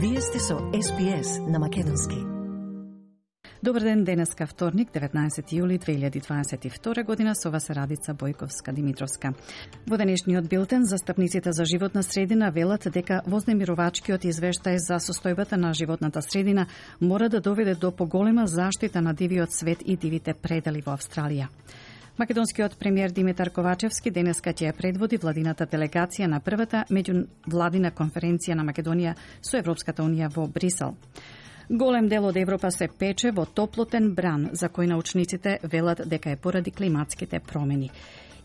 Вие сте со СПС на Македонски. Добар ден, денеска вторник, 19 јули 2022 година, со вас е Радица Бојковска Димитровска. Во денешниот билтен, застапниците за животна средина велат дека вознемирувачкиот извештај за состојбата на животната средина мора да доведе до поголема заштита на дивиот свет и дивите предели во Австралија. Македонскиот премиер Димитар Ковачевски денеска ќе предводи владината делегација на првата меѓувладина конференција на Македонија со Европската унија во Брисел. Голем дел од Европа се пече во топлотен бран, за кој научниците велат дека е поради климатските промени.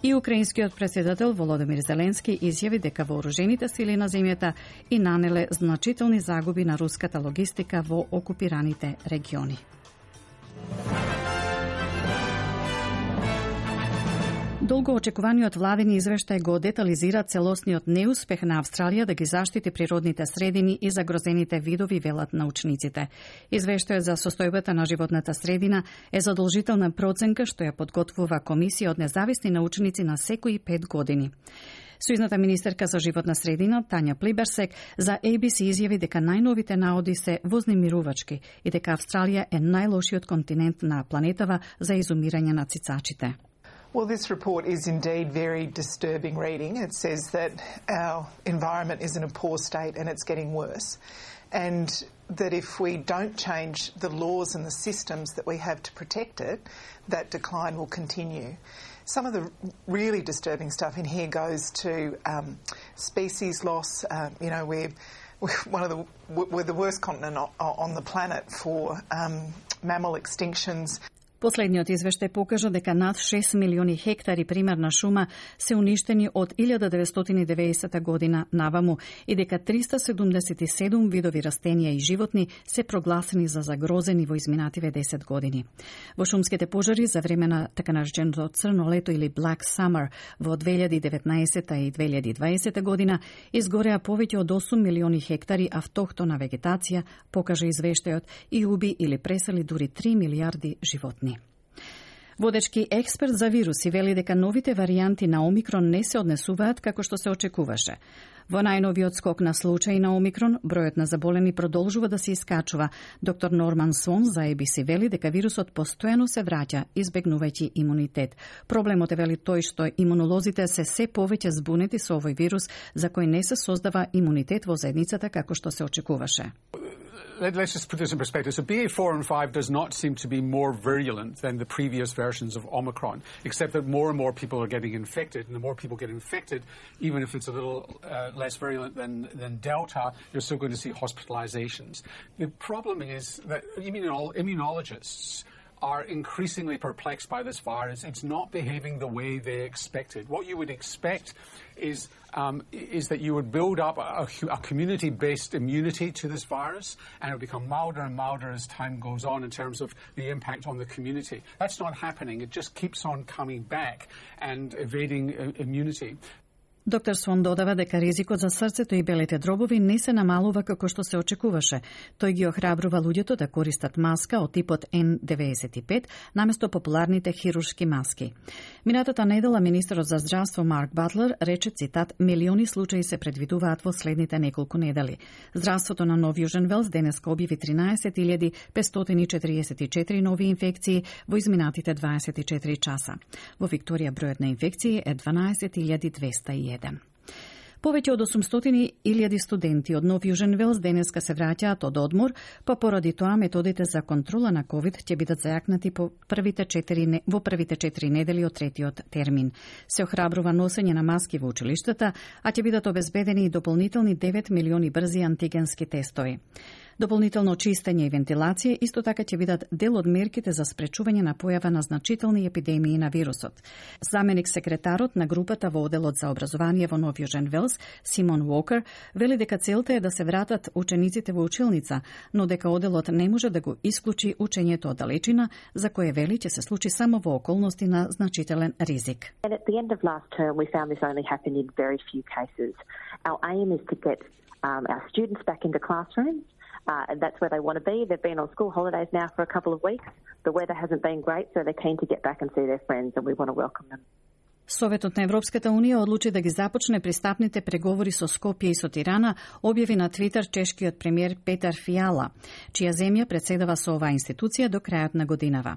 И украинскиот председател Володимир Зеленски изјави дека вооружените сили на земјата и нанеле значителни загуби на руската логистика во окупираните региони. Долго очекуваниот владен извештај го детализира целосниот неуспех на Австралија да ги заштити природните средини и загрозените видови, велат научниците. Извештајот за состојбата на животната средина е задолжителна проценка што ја подготвува комисија од независни научници на секои пет години. Сојзната министерка за животна средина Тања Плиберсек за ABC изјави дека најновите наоди се вознемирувачки и дека Австралија е најлошиот континент на планетава за изумирање на цицачите. Well, this report is indeed very disturbing reading. It says that our environment is in a poor state and it's getting worse. And that if we don't change the laws and the systems that we have to protect it, that decline will continue. Some of the really disturbing stuff in here goes to um, species loss. Uh, you know, we're, we're one of the we're the worst continent on the planet for um, mammal extinctions. Последниот извештај покажа дека над 6 милиони хектари примерна шума се уништени од 1990 година наваму и дека 377 видови растенија и животни се прогласени за загрозени во изминативе 10 години. Во шумските пожари за време на така нареченото црно лето или Black Summer во 2019 и 2020 година изгореа повеќе од 8 милиони хектари автохтона вегетација, покажа извештајот и уби или пресели дури 3 милиарди животни. Водечки експерт за вируси вели дека новите варијанти на Омикрон не се однесуваат како што се очекуваше. Во најновиот скок на случај на Омикрон, бројот на заболени продолжува да се искачува. Доктор Норман Сон за ABC вели дека вирусот постојано се враќа, избегнувајќи имунитет. Проблемот е вели тој што имунолозите се се повеќе збунети со овој вирус за кој не се создава имунитет во заедницата како што се очекуваше. let, just put this in perspective. So BA4 and 5 does not seem to be more virulent than the previous versions of Omicron, except that more and more people are getting infected. And the more people get infected, even if it's a little uh, less virulent than, than Delta, you're still going to see hospitalizations. The problem is that immunolo- immunologists are increasingly perplexed by this virus. It's not behaving the way they expected. What you would expect is um, is that you would build up a, a community-based immunity to this virus, and it would become milder and milder as time goes on in terms of the impact on the community. That's not happening. It just keeps on coming back and evading uh, immunity. Доктор Свон додава дека ризикот за срцето и белите дробови не се намалува како што се очекуваше. Тој ги охрабрува луѓето да користат маска од типот N95 наместо популарните хируршки маски. Минатата недела министерот за здравство Марк Батлер рече цитат милиони случаи се предвидуваат во следните неколку недели. Здравството на Нов Јужен Велс денеска објави 13.544 нови инфекции во изминатите 24 часа. Во Викторија бројот на инфекции е 12.201. Повеќе од 800.000 студенти од Нов Јужен Велс денеска се враќаат од одмор, па поради тоа методите за контрола на ковид ќе бидат зајакнати по првите 4, во првите 4 недели од третиот термин. Се охрабрува носење на маски во училиштата, а ќе бидат обезбедени и дополнителни 9 милиони брзи антигенски тестови. Дополнително чистење и вентилација исто така ќе бидат дел од мерките за спречување на појава на значителни епидемии на вирусот. Заменик секретарот на групата во оделот за образование во Нов Јужен Велс, Симон Уокер, вели дека целта е да се вратат учениците во училница, но дека оделот не може да го исклучи учењето од далечина, за кое вели ќе се случи само во околности на значителен ризик. Our aim is to get um, our students back into classrooms uh, and that's where they want to be. They've been on school holidays now for a couple of weeks. The weather hasn't been great, so they're keen to get back and see their friends, and we want to welcome them. Советот на Европската Унија одлучи да ги започне пристапните преговори со Скопје и со Тирана, објави на Твитер чешкиот премиер Петар Фиала, чија земја председава со оваа институција до крајот на годинава.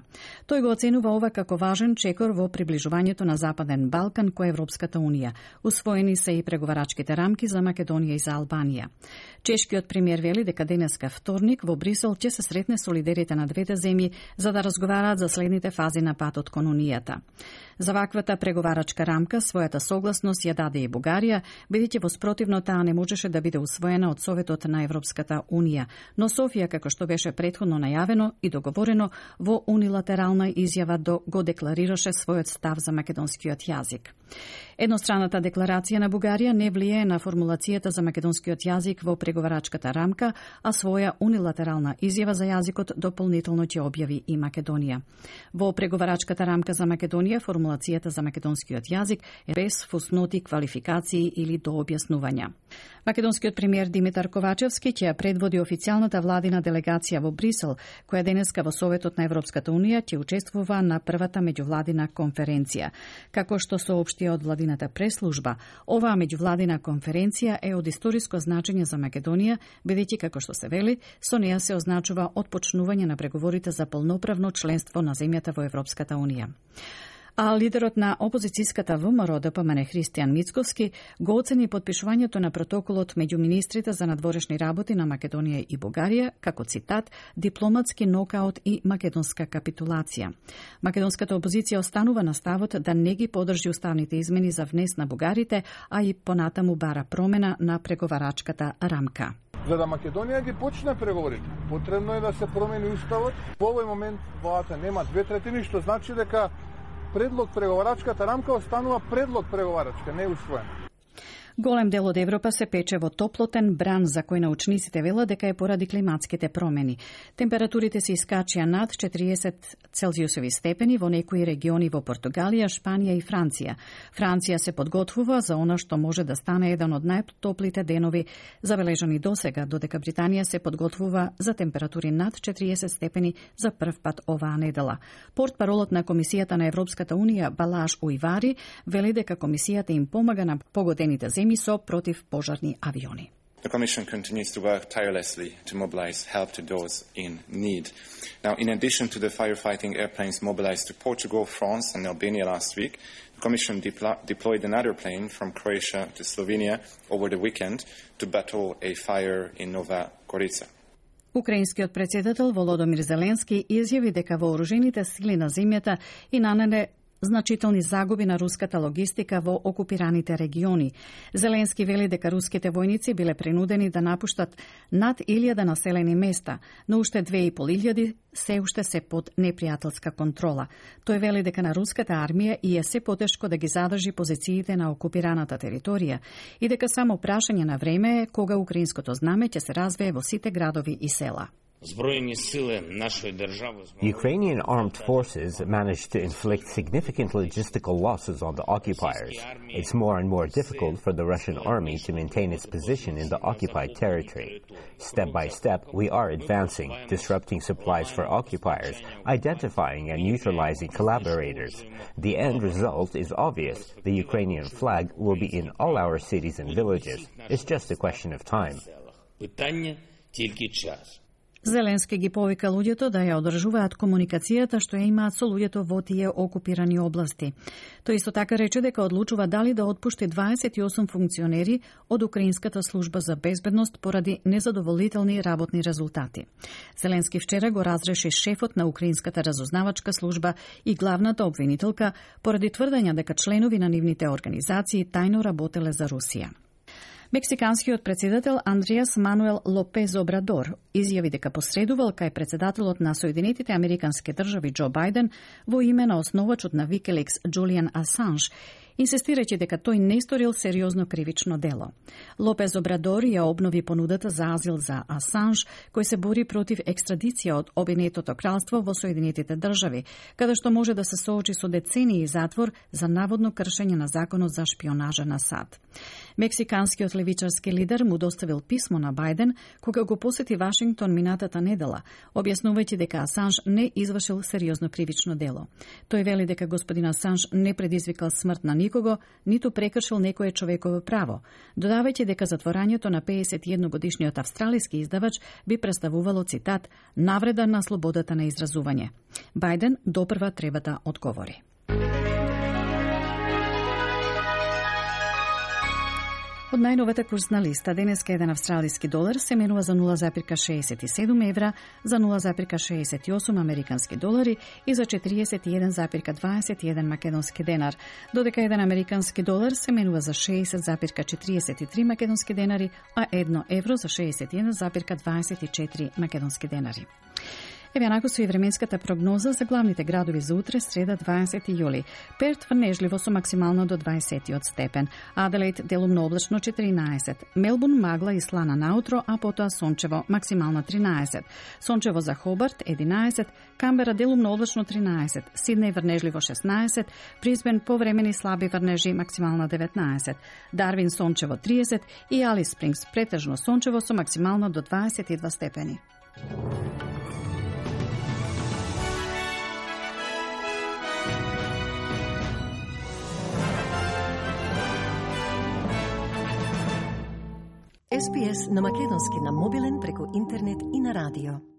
Тој го оценува ова како важен чекор во приближувањето на Западен Балкан кој Европската Унија. Усвоени се и преговарачките рамки за Македонија и за Албанија. Чешкиот премиер вели дека денеска вторник во Брисел ќе се сретне со лидерите на двете земји за да разговараат за следните фази на патот кон Унијата. За ваквата преговарачка рамка својата согласност ја даде и Бугарија, бидејќи во спротивно таа не можеше да биде усвоена од Советот на Европската Унија, но Софија, како што беше предходно најавено и договорено, во унилатерална изјава до го декларираше својот став за македонскиот јазик. Едностраната декларација на Бугарија не влијае на формулацијата за македонскиот јазик во преговарачката рамка, а своја унилатерална изјава за јазикот дополнително ќе објави и Македонија. Во преговарачката рамка за Македонија формулацијата за македонски македонскиот јазик е без фусноти, квалификации или дообјаснувања. Македонскиот премиер Димитар Ковачевски ќе предводи официјалната владина делегација во Брисел, која денеска во Советот на Европската Унија ќе учествува на првата меѓувладина конференција. Како што соопштија од владината преслужба, оваа меѓувладина конференција е од историско значење за Македонија, бидејќи како што се вели, со неа се означува отпочнување на преговорите за полноправно членство на земјата во Европската Унија а лидерот на опозицијската ВМРО ДПМН Христијан Мицковски го оцени подпишувањето на протоколот меѓу министрите за надворешни работи на Македонија и Бугарија како цитат дипломатски нокаут и македонска капитулација. Македонската опозиција останува на ставот да не ги подржи уставните измени за внес на бугарите, а и понатаму бара промена на преговарачката рамка. За да Македонија ги почне преговорите, потребно е да се промени уставот. Во овој момент владата нема две третини, што значи дека предлог преговарачката рамка останува предлог преговарачка, не е усвоена. Голем дел од Европа се пече во топлотен бран за кој научниците велат дека е поради климатските промени. Температурите се искачија над 40 целзиусови степени во некои региони во Португалија, Шпанија и Франција. Франција се подготвува за она што може да стане еден од најтоплите денови забележани досега, додека Британија се подготвува за температури над 40 степени за прв пат оваа недела. Порт паролот на Комисијата на Европската Унија Балаш Уивари вели дека комисијата им помага на погодените земји со противпожарни авиони. The Commission continues to work tirelessly to mobilize help to those in need. Now, in addition to the firefighting airplanes mobilized to Portugal, France, and Albania last week, the Commission deplo- deployed another plane from Croatia to Slovenia over the weekend to battle a fire in Nova Gorica. Украинскиот председател Володомир Зеленски изјави дека вооружените сили на земјата и нанеле значителни загуби на руската логистика во окупираните региони. Зеленски вели дека руските војници биле принудени да напуштат над 1000 населени места, но уште две и пол илјади се уште се под непријателска контрола. Тој вели дека на руската армија и е се потешко да ги задржи позициите на окупираната територија и дека само прашање на време е кога украинското знаме ќе се развие во сите градови и села. Ukrainian armed forces managed to inflict significant logistical losses on the occupiers. It's more and more difficult for the Russian army to maintain its position in the occupied territory. Step by step, we are advancing, disrupting supplies for occupiers, identifying and neutralizing collaborators. The end result is obvious. The Ukrainian flag will be in all our cities and villages. It's just a question of time. Зеленски ги повика луѓето да ја одржуваат комуникацијата што ја имаат со луѓето во тие окупирани области. Тој исто така рече дека одлучува дали да отпушти 28 функционери од Украинската служба за безбедност поради незадоволителни работни резултати. Зеленски вчера го разреши шефот на Украинската разузнавачка служба и главната обвинителка поради тврдења дека членови на нивните организации тајно работеле за Русија. Мексиканскиот председател Андриас Мануел Лопез Обрадор изјави дека посредувал кај председателот на Соединетите Американски држави Џо Бајден во име на основачот на Викеликс Джулиан Асанж инсистирајќи дека тој не сторил сериозно кривично дело. Лопез Обрадор ја обнови понудата за азил за Асанж, кој се бори против екстрадиција од Обединетото кралство во Соединетите држави, каде што може да се соочи со децении затвор за наводно кршење на законот за шпионажа на САД. Мексиканскиот левичарски лидер му доставил писмо на Бајден кога го посети Вашингтон минатата недела, објаснувајќи дека Асанж не извршил сериозно кривично дело. Тој вели дека господин Асанж не предизвикал смрт на никого, ниту прекршил некое човеково право, додавајќи дека затворањето на 51 годишниот австралиски издавач би представувало цитат навреда на слободата на изразување. Бајден допрва треба да одговори. Од најновата курсна листа, денеска еден австралиски долар се менува за 0,67 евра, за 0,68 американски долари и за 41,21 македонски денар, додека еден американски долар се менува за 60,43 македонски денари, а едно евро за 61,24 македонски денари. Еве онако со и временската прогноза за главните градови за утре, среда 20 јули. Перт врнежливо со максимално до 20 степен. Аделаид делумно облачно 14. Мелбун магла и слана наутро, а потоа сончево максимално 13. Сончево за Хобарт 11. Камбера делумно облачно 13. Сиднеј врнежливо 16. Призбен повремени слаби врнежи максимално 19. Дарвин сончево 30 и Алис Спрингс претежно сончево со максимално до 22 степени. SPS на Македонски на мобилен преку интернет и на радио.